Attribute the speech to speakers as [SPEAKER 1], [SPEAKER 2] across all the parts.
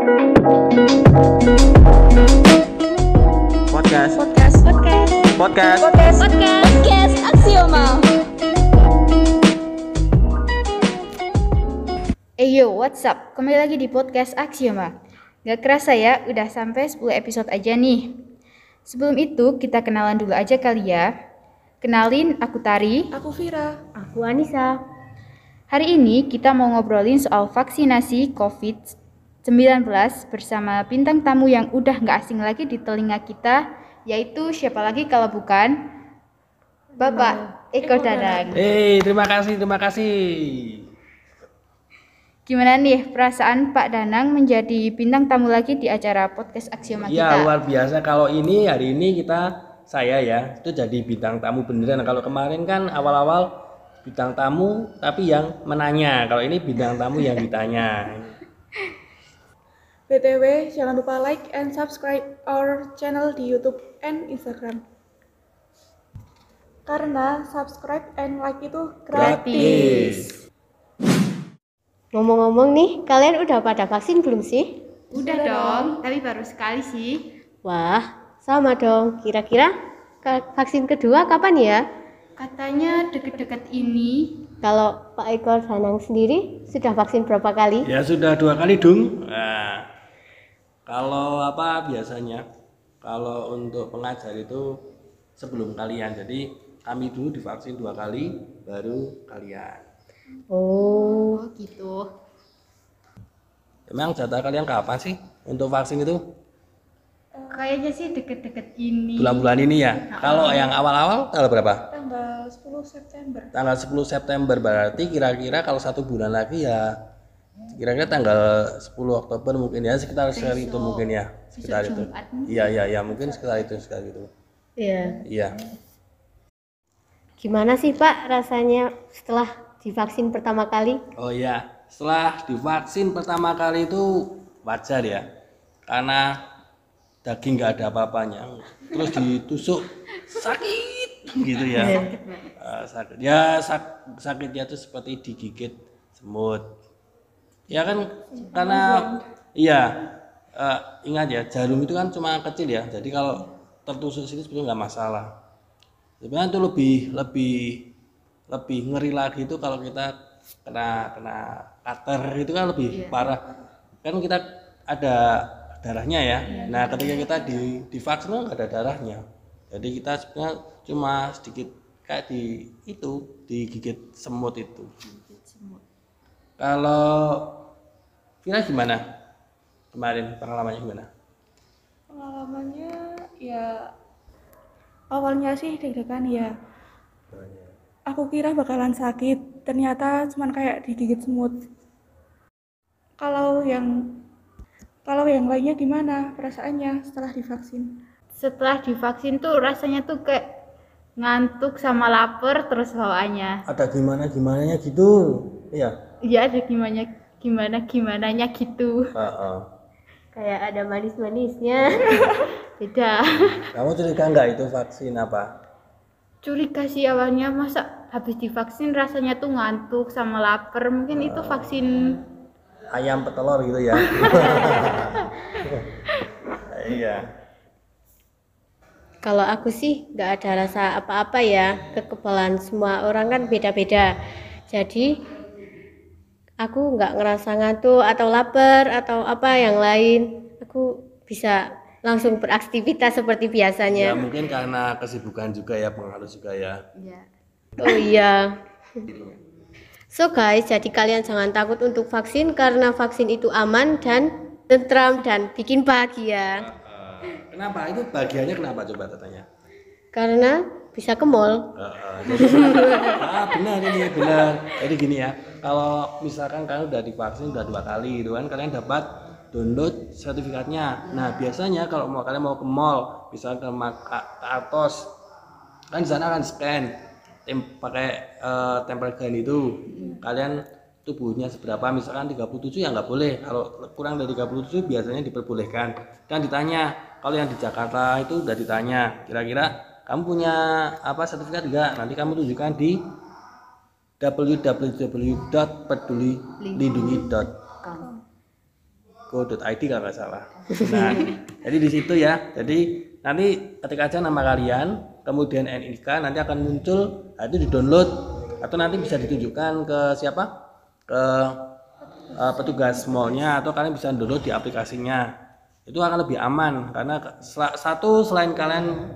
[SPEAKER 1] Podcast.
[SPEAKER 2] Podcast. Podcast.
[SPEAKER 1] Podcast.
[SPEAKER 2] Podcast. Podcast. Podcast. Aksioma.
[SPEAKER 3] Eyo, what's up? Kembali lagi di podcast Aksioma. Gak kerasa ya, udah sampai 10 episode aja nih. Sebelum itu, kita kenalan dulu aja kali ya. Kenalin, aku Tari.
[SPEAKER 2] Aku Vira.
[SPEAKER 3] Aku Anissa. Hari ini kita mau ngobrolin soal vaksinasi COVID-19 bersama bintang tamu yang udah gak asing lagi di telinga kita, yaitu siapa lagi kalau bukan Bapak Eko Dadang.
[SPEAKER 1] Hei, terima kasih, terima kasih.
[SPEAKER 3] Gimana nih perasaan Pak Danang menjadi bintang tamu lagi di acara podcast Aksioma
[SPEAKER 1] Ya
[SPEAKER 3] kita?
[SPEAKER 1] luar biasa kalau ini hari ini kita saya ya itu jadi bintang tamu beneran. Kalau kemarin kan awal-awal bintang tamu tapi yang menanya. Kalau ini bintang tamu yang ditanya.
[SPEAKER 2] BTW, jangan lupa like and subscribe our channel di YouTube and Instagram. Karena subscribe and like itu gratis.
[SPEAKER 4] Ngomong-ngomong nih, kalian udah pada vaksin belum sih?
[SPEAKER 3] Udah dong, tapi baru sekali sih.
[SPEAKER 4] Wah, sama dong. Kira-kira vaksin kedua kapan ya?
[SPEAKER 3] Katanya deket-deket ini.
[SPEAKER 4] Kalau Pak Eko Danang sendiri sudah vaksin berapa kali?
[SPEAKER 1] Ya sudah dua kali dong. Nah, kalau apa biasanya kalau untuk pengajar itu sebelum kalian. Jadi kami dulu divaksin dua kali baru kalian.
[SPEAKER 4] Oh,
[SPEAKER 3] Oh gitu.
[SPEAKER 1] Emang jatah kalian kapan sih untuk vaksin itu?
[SPEAKER 3] Kayaknya sih deket-deket ini.
[SPEAKER 1] Bulan-bulan ini ya. Kalau yang awal-awal tanggal berapa?
[SPEAKER 2] Tanggal 10 September.
[SPEAKER 1] Tanggal 10 September berarti kira-kira kalau satu bulan lagi ya kira-kira tanggal 10 Oktober mungkin ya sekitar sekitar itu mungkin ya sekitar itu. Iya iya iya mungkin sekitar itu sekitar itu.
[SPEAKER 4] iya.
[SPEAKER 1] Iya.
[SPEAKER 4] Gimana sih Pak rasanya setelah divaksin pertama kali?
[SPEAKER 1] Oh iya, setelah divaksin pertama kali itu wajar ya, karena daging nggak ada apa-apanya, terus ditusuk sakit gitu ya, Eh, sakit. Ya sak- sakitnya itu seperti digigit semut. Ya kan, karena iya eh, ingat ya jarum itu kan cuma kecil ya, jadi kalau tertusuk sini sebetulnya nggak masalah. Sebenarnya itu lebih lebih lebih ngeri lagi itu kalau kita kena kena cutter itu kan lebih parah. Kan kita ada darahnya ya. Nah ketika kita di divaksin kan nggak ada darahnya. Jadi kita sebenarnya cuma sedikit kayak di itu digigit semut itu. Kalau Vina gimana kemarin pengalamannya gimana
[SPEAKER 2] Pengalamannya ya awalnya sih deg-degan ya. Aku kira bakalan sakit, ternyata cuman kayak digigit semut. Kalau yang kalau yang lainnya gimana perasaannya setelah divaksin?
[SPEAKER 3] Setelah divaksin tuh rasanya tuh kayak ngantuk sama lapar terus bawaannya.
[SPEAKER 1] ada gimana gimana gitu iya
[SPEAKER 3] Iya ada gimana gimana gimananya gitu.
[SPEAKER 1] Heeh.
[SPEAKER 4] Kayak ada manis-manisnya.
[SPEAKER 3] Beda.
[SPEAKER 1] kamu curiga nggak itu vaksin apa
[SPEAKER 3] Curiga sih awalnya masa habis divaksin rasanya tuh ngantuk sama lapar. Mungkin itu vaksin
[SPEAKER 1] ayam petelur gitu ya iya
[SPEAKER 4] Kalau aku sih nggak ada rasa apa-apa ya. Kekebalan semua orang kan beda-beda. Jadi aku nggak ngerasa ngantuk atau lapar atau apa yang lain. Aku bisa langsung beraktivitas seperti
[SPEAKER 1] ya
[SPEAKER 4] biasanya.
[SPEAKER 1] mungkin karena kesibukan juga ya pengaruh juga ya
[SPEAKER 3] ya.
[SPEAKER 4] Oh iya. So guys, jadi kalian jangan takut untuk vaksin karena vaksin itu aman dan tentram dan bikin bahagia.
[SPEAKER 1] Eh, kenapa itu bagiannya kenapa coba tanya
[SPEAKER 4] Karena bisa ke mall.
[SPEAKER 1] jadi ah benar ini benar. Jadi gini ya kalau misalkan kalian udah divaksin udah dua kali gitu kan kalian dapat download sertifikatnya. Nah biasanya kalau mau kalian mau ke mall misalkan ke, Atos kan di sana kan scan tem pakai eh, tempel gun itu. Kalian tubuhnya seberapa misalkan 37 ya nggak boleh. Kalau kurang dari 37 biasanya diperbolehkan. Dan ditanya kalau yang di Jakarta itu udah ditanya kira-kira kamu punya apa sertifikat enggak nanti kamu tunjukkan di www.pedulilindungi.com go.id kalau nggak salah. Nah, jadi di situ ya. Jadi nanti ketika aja nama kalian, kemudian NIK nanti akan muncul, nah, itu di-download atau nanti bisa ditunjukkan ke siapa? Ke eh, petugas mallnya atau kalian bisa download di aplikasinya. Itu akan lebih aman karena satu selain kalian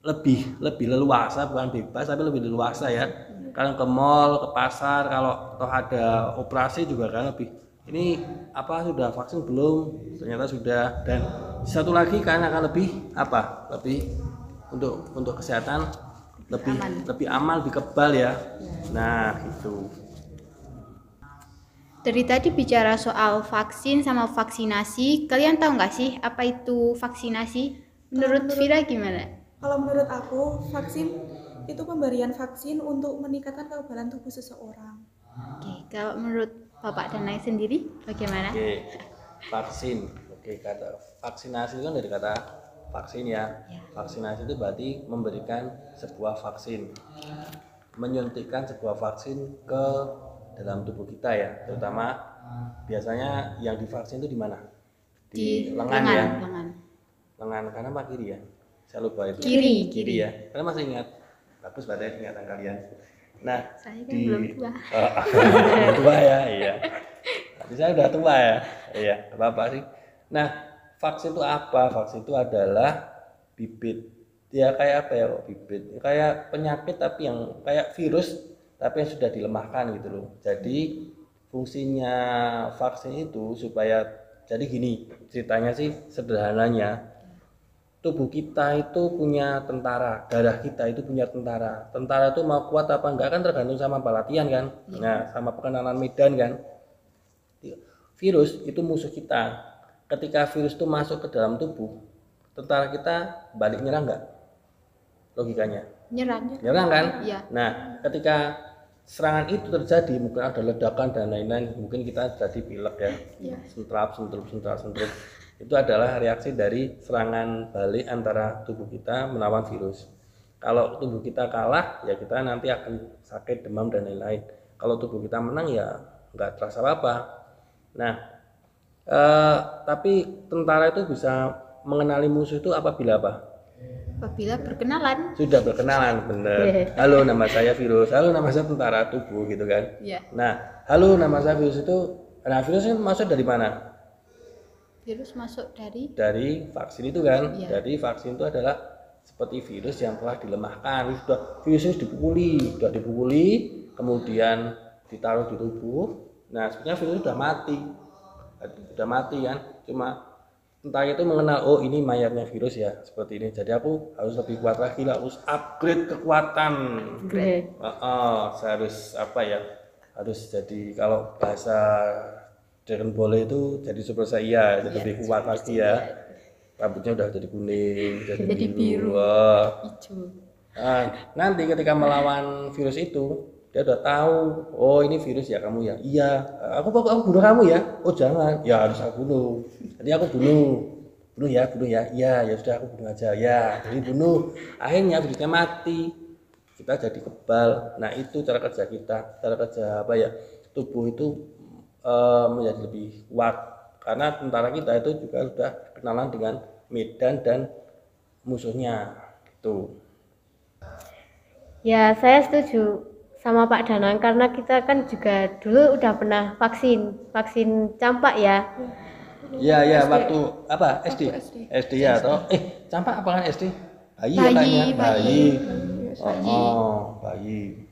[SPEAKER 1] lebih lebih leluasa bukan bebas tapi lebih leluasa ya. Kalian ke mall ke pasar kalau toh ada operasi juga kan lebih ini apa sudah vaksin belum? Ternyata sudah. Dan satu lagi kalian akan lebih apa? Lebih untuk untuk kesehatan lebih lebih aman lebih kebal ya. Nah itu
[SPEAKER 3] Dari tadi bicara soal vaksin sama vaksinasi, kalian tahu nggak sih apa itu vaksinasi? Menurut Vira gimana?
[SPEAKER 2] Kalau menurut aku, vaksin itu pemberian vaksin untuk meningkatkan kekebalan tubuh seseorang.
[SPEAKER 3] Oke, kalau menurut Bapak Danai sendiri bagaimana?
[SPEAKER 1] oke vaksin. Oke kata vaksinasi itu kan dari kata vaksin ya. Vaksinasi itu berarti memberikan sebuah vaksin. Menyuntikkan sebuah vaksin ke dalam tubuh kita ya terutama biasanya yang divaksin itu di mana? Di, lengan, ya.
[SPEAKER 3] lengan.
[SPEAKER 1] lengan. Kanan apa kiri ya saya lupa itu.
[SPEAKER 3] Kiri,
[SPEAKER 1] kiri ya. Kalian masih ingat. Bagus berarti ingatan kalian. Nah
[SPEAKER 3] Saya kan
[SPEAKER 1] di
[SPEAKER 3] belum tua.
[SPEAKER 1] Oh, belum tua ya iya. Tapi saya udah tua ya. Iya apa apa sih. Nah vaksin itu apa? Vaksin itu adalah bibit. Ya kayak apa ya kok bibit? Kayak penyakit tapi yang kayak virus tapi yang sudah dilemahkan gitu loh. Jadi fungsinya vaksin itu supaya jadi gini ceritanya sih sederhananya tubuh kita itu punya tentara, darah kita itu punya tentara. Tentara itu mau kuat apa enggak kan tergantung sama pelatihan kan. Nah, sama pengenalan medan kan. Virus itu musuh kita. Ketika virus itu masuk ke dalam tubuh, tentara kita balik nyerang enggak? Logikanya.
[SPEAKER 3] Nyerang.
[SPEAKER 1] Nyerang kan?
[SPEAKER 3] Iya.
[SPEAKER 1] Nah, ketika serangan itu terjadi, mungkin ada ledakan dan lain-lain, mungkin kita jadi pilek ya, sentrap, sentrup, sentrap, sentrup. Itu adalah reaksi dari serangan balik antara tubuh kita melawan virus. Kalau tubuh kita kalah, ya kita nanti akan sakit, demam dan lain-lain. Kalau tubuh kita menang, ya nggak terasa apa-apa. Nah, eh, tapi tentara itu bisa mengenali musuh itu apabila apa?
[SPEAKER 3] Apabila berkenalan.
[SPEAKER 1] sudah berkenalan bener halo nama saya virus. Halo nama saya tentara tubuh gitu kan?
[SPEAKER 3] Iya.
[SPEAKER 1] nah halo nama saya virus itu nah virus itu masuk dari mana?
[SPEAKER 3] Virus masuk dari?
[SPEAKER 1] Dari vaksin itu kan?
[SPEAKER 3] Iya.
[SPEAKER 1] jadi vaksin itu adalah seperti virus yang telah dilemahkan. Sudah virus itu dipukuli sudah dipukuli kemudian ditaruh di tubuh. Nah sebenarnya virus sudah mati. Sudah mati kan? Cuma entah itu mengenal oh ini mayatnya virus ya seperti ini jadi aku harus lebih kuat lagi lah harus upgrade kekuatan Heeh, saya harus apa ya harus jadi kalau bahasa Dragon Ball itu jadi Super Saiyan jadi lebih kuat lagi ya rambutnya udah jadi kuning jadi,
[SPEAKER 3] Jadi
[SPEAKER 1] biru,
[SPEAKER 3] biru.
[SPEAKER 1] Wah.
[SPEAKER 3] hijau.
[SPEAKER 1] Nah, nanti ketika melawan virus itu dia udah tahu oh ini virus ya kamu ya? Iya. Aku aku, aku bunuh kamu ya? Oh jangan. Ya harus aku bunuh. Jadi aku bunuh. Bunuh ya bunuh ya. Iya ya sudah aku bunuh aja. Ya jadi bunuh. Akhirnya virusnya mati. Kita jadi kebal. Nah itu cara kerja kita. Cara kerja apa ya? Tubuh itu eh, menjadi lebih kuat. Karena tentara kita itu juga sudah kenalan dengan medan dan musuhnya. Gitu.
[SPEAKER 4] Ya, saya setuju sama Pak Danang karena kita kan juga dulu udah pernah vaksin, vaksin campak ya.
[SPEAKER 1] Iya iya waktu apa SD
[SPEAKER 2] SD.
[SPEAKER 1] SD ya atau eh campak apa kan SD bayi, ya
[SPEAKER 3] Bayi,
[SPEAKER 1] kayaknya
[SPEAKER 3] bayi.
[SPEAKER 1] bayi oh, oh bayi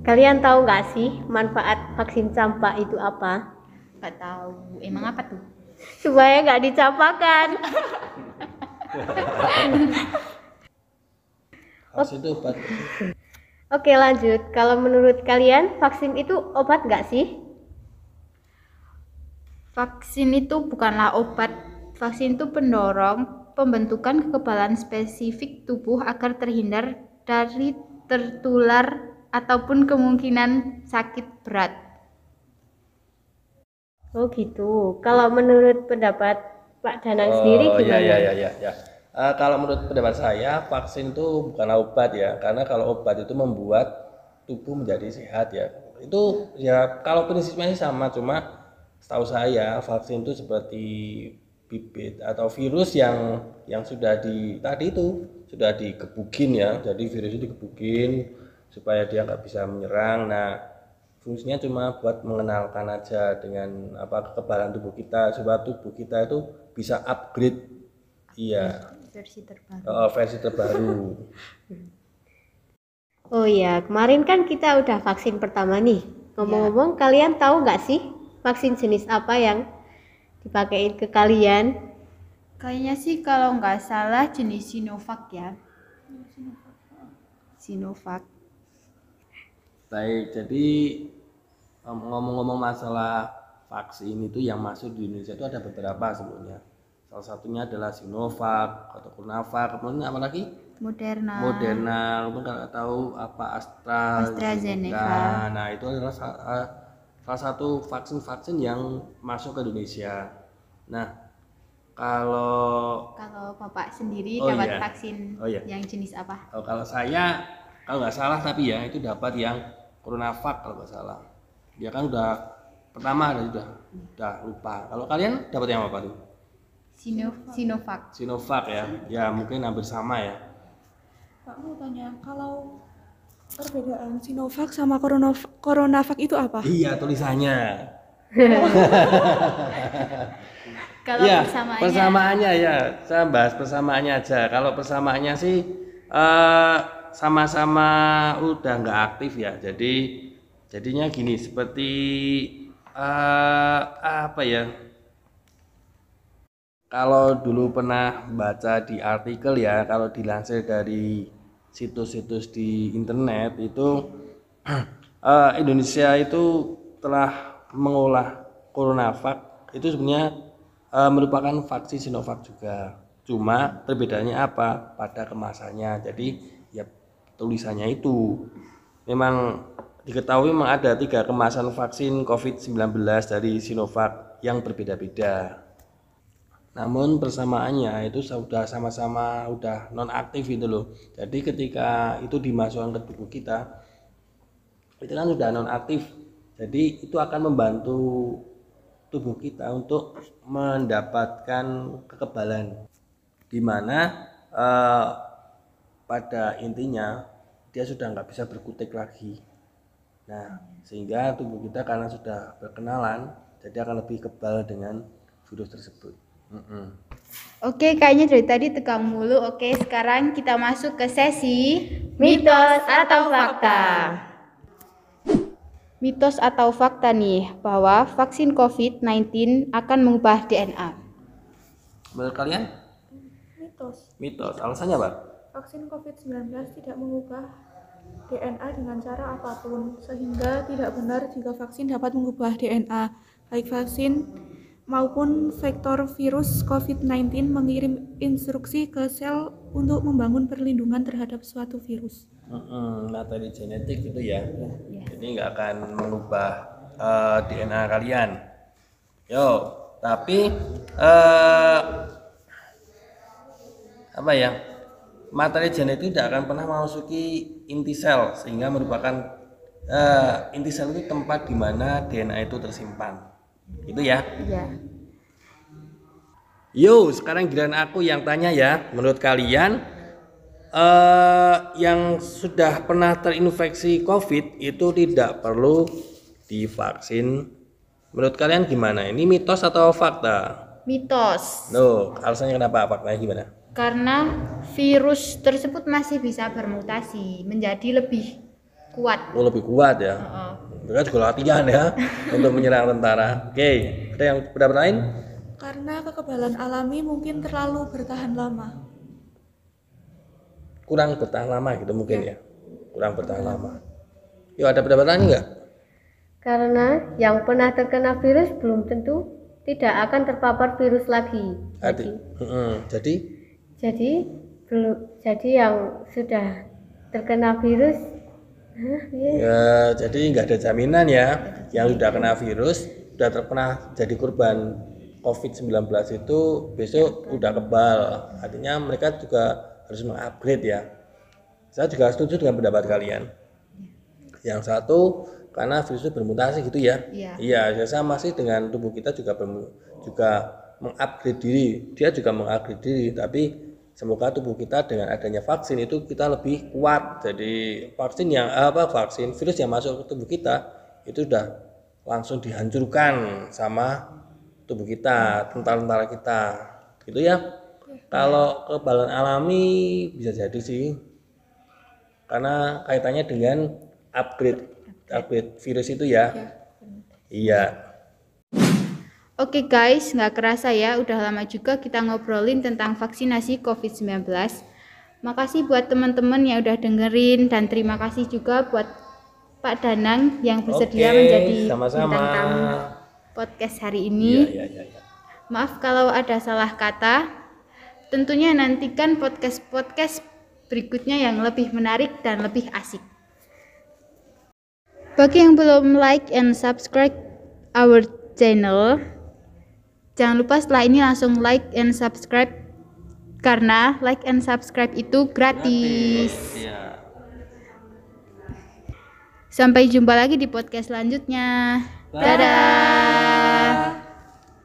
[SPEAKER 4] Kalian tahu nggak sih manfaat vaksin campak itu apa?
[SPEAKER 3] Nggak tahu. Emang apa tuh?
[SPEAKER 4] Supaya nggak dicampakan.
[SPEAKER 1] vaksin itu obat
[SPEAKER 4] Oke lanjut. Kalau menurut kalian vaksin itu obat nggak sih?
[SPEAKER 3] Vaksin itu bukanlah obat. Vaksin itu pendorong pembentukan kekebalan spesifik tubuh agar terhindar dari tertular ataupun kemungkinan sakit berat.
[SPEAKER 4] Oh gitu. Kalau menurut pendapat Pak Danang sendiri
[SPEAKER 1] oh
[SPEAKER 4] gimana?
[SPEAKER 1] iya iya iya iya Eh, kalau menurut pendapat saya vaksin itu bukanlah obat ya. Karena kalau obat itu membuat tubuh menjadi sehat ya. Itu ya kalau prinsipnya sama. Cuma setahu saya vaksin itu seperti bibit atau virus yang yang sudah di tadi itu sudah dikebukin ya. Jadi virus itu dikebukin supaya dia nggak bisa menyerang. Nah fungsinya cuma buat mengenalkan aja dengan apa kekebalan tubuh kita. Supaya tubuh kita itu bisa upgrade. Iya
[SPEAKER 3] Versi terbaru.
[SPEAKER 1] eh, versi terbaru
[SPEAKER 4] Oh iya, kemarin kan kita udah vaksin pertama nih. Ngomong-ngomong, kalian tahu nggak sih vaksin jenis apa yang dipakein ke kalian?
[SPEAKER 3] Kayaknya sih kalau nggak salah jenis Sinovac ya. Sinovac.
[SPEAKER 1] Baik, jadi ngomong-ngomong masalah vaksin itu yang masuk di Indonesia itu ada beberapa sebenarnya. Salah satunya adalah Sinovac atau Coronavac, kemudian apa lagi?
[SPEAKER 3] Moderna.
[SPEAKER 1] Moderna, kemudian kalau tahu apa Astra,
[SPEAKER 3] AstraZeneca.
[SPEAKER 1] Nah, itu adalah sa- salah satu vaksin-vaksin yang masuk ke Indonesia. Nah, kalau
[SPEAKER 3] Kalau Bapak sendiri
[SPEAKER 1] Oh,
[SPEAKER 3] dapat
[SPEAKER 1] iya.
[SPEAKER 3] vaksin
[SPEAKER 1] Oh, iya.
[SPEAKER 3] yang jenis apa?
[SPEAKER 1] Oh, kalau saya kalau nggak salah tapi ya itu dapat yang Coronavac kalau nggak salah. Dia kan udah pertama ada udah udah lupa. Kalau kalian dapat yang apa tuh?
[SPEAKER 3] Sino- Sinovac.
[SPEAKER 1] Sinovac ya. Ya mungkin hampir sama ya.
[SPEAKER 2] Pak mau tanya, kalau perbedaan Sinovac sama Coronavac, Coronavac itu apa?
[SPEAKER 1] Iya tulisannya.
[SPEAKER 3] Kalau
[SPEAKER 1] Iya,
[SPEAKER 3] persamaannya
[SPEAKER 1] persamaannya ya. Saya bahas persamaannya aja. Kalau persamaannya sih eh, sama-sama udah nggak aktif ya. Jadi jadinya gini seperti eh, apa ya? Kalau dulu pernah baca di artikel ya, kalau dilansir dari situs-situs di internet itu eh, Indonesia itu telah mengolah Coronavac itu sebenarnya eh, merupakan vaksin Sinovac juga. Cuma perbedaannya apa? Pada kemasannya. Jadi ya tulisannya itu memang diketahui memang ada tiga kemasan vaksin COVID-19 dari Sinovac yang berbeda-beda. Namun persamaannya itu sudah sama-sama udah non aktif itu loh. Jadi ketika itu dimasukkan ke tubuh kita itu kan sudah non aktif. Jadi itu akan membantu tubuh kita untuk mendapatkan kekebalan di mana eh, pada intinya dia sudah nggak bisa berkutik lagi. Nah, sehingga tubuh kita karena sudah berkenalan, jadi akan lebih kebal dengan virus tersebut.
[SPEAKER 3] Oke, kayaknya dari tadi tegang mulu. Oke, sekarang kita masuk ke sesi
[SPEAKER 4] Mitos atau fakta?
[SPEAKER 3] Mitos atau fakta nih bahwa vaksin COVID-19 akan mengubah DNA.
[SPEAKER 1] Menurut kalian
[SPEAKER 2] Mitos.
[SPEAKER 1] mitos? Alasannya apa?
[SPEAKER 2] Vaksin COVID-19 tidak mengubah DNA dengan cara apa pun, sehingga tidak benar jika vaksin dapat mengubah DNA. Baik vaksin maupun vektor virus COVID-19 mengirim instruksi ke sel untuk membangun perlindungan terhadap suatu virus.
[SPEAKER 1] Mm-mm, materi genetik itu ya.
[SPEAKER 3] Ya.
[SPEAKER 1] Ini nggak akan mengubah eh, DNA kalian. Yo, tapi eh, apa ya? Materi genetik tidak akan pernah memasuki inti sel sehingga merupakan eh, inti sel itu tempat di mana DNA itu tersimpan. Itu ya.
[SPEAKER 3] Iya.
[SPEAKER 1] Yo, sekarang giliran aku yang tanya ya. Menurut kalian eh yang sudah pernah terinfeksi COVID itu tidak perlu divaksin. Menurut kalian gimana? Ini mitos atau fakta?
[SPEAKER 3] Mitos.
[SPEAKER 1] Loh, alasannya kenapa? Faktanya gimana?
[SPEAKER 3] Karena virus tersebut masih bisa bermutasi menjadi lebih kuat.
[SPEAKER 1] Oh, lebih kuat ya.
[SPEAKER 3] Heeh.
[SPEAKER 1] Mereka juga latihan ya untuk menyerang tentara. Oke, ada yang pendapat lain?
[SPEAKER 2] Karena kekebalan alami mungkin terlalu bertahan lama.
[SPEAKER 1] Kurang bertahan lama gitu mungkin ya. Kurang bertahan lama. Yuk, ada pendapat lain nggak?
[SPEAKER 4] Karena yang pernah terkena virus belum tentu tidak akan terpapar virus lagi.
[SPEAKER 1] Adi.
[SPEAKER 4] Jadi,
[SPEAKER 1] Mm-mm. Jadi
[SPEAKER 4] jadi belum jadi yang sudah terkena virus.
[SPEAKER 1] Ya, jadi nggak ada jaminan ya yang sudah kena virus, sudah terkena jadi korban COVID-19 itu besok udah kebal. Artinya mereka juga harus mengupgrade ya. Saya juga setuju dengan pendapat kalian. Yang satu karena virus itu bermutasi gitu ya.
[SPEAKER 3] Iya.
[SPEAKER 1] Iya, ya sama sih dengan tubuh kita juga juga mengupgrade diri. Dia juga mengupgrade diri, tapi semoga tubuh kita dengan adanya vaksin itu kita lebih kuat. Jadi vaksin yang apa vaksin virus yang masuk ke tubuh kita itu sudah langsung dihancurkan sama tubuh kita, tentara-tentara kita. Gitu ya. Kalau kekebalan alami bisa jadi sih karena kaitannya dengan upgrade upgrade virus itu ya. Iya.
[SPEAKER 3] Oke guys, nggak kerasa ya, udah lama juga kita ngobrolin tentang vaksinasi COVID-19. Makasih buat teman-teman yang udah dengerin dan terima kasih juga buat Pak Danang yang bersedia
[SPEAKER 1] Oke,
[SPEAKER 3] menjadi
[SPEAKER 1] sama-sama.
[SPEAKER 3] bintang tamu podcast hari ini.
[SPEAKER 1] iya, iya, iya.
[SPEAKER 3] Maaf kalau ada salah kata. Tentunya nantikan podcast-podcast berikutnya yang lebih menarik dan lebih asik. Bagi yang belum like and subscribe our channel, jangan lupa setelah ini langsung like and subscribe karena like and subscribe itu gratis.
[SPEAKER 1] Iya.
[SPEAKER 3] Sampai jumpa lagi di podcast selanjutnya.
[SPEAKER 1] Bye.
[SPEAKER 3] Dadah.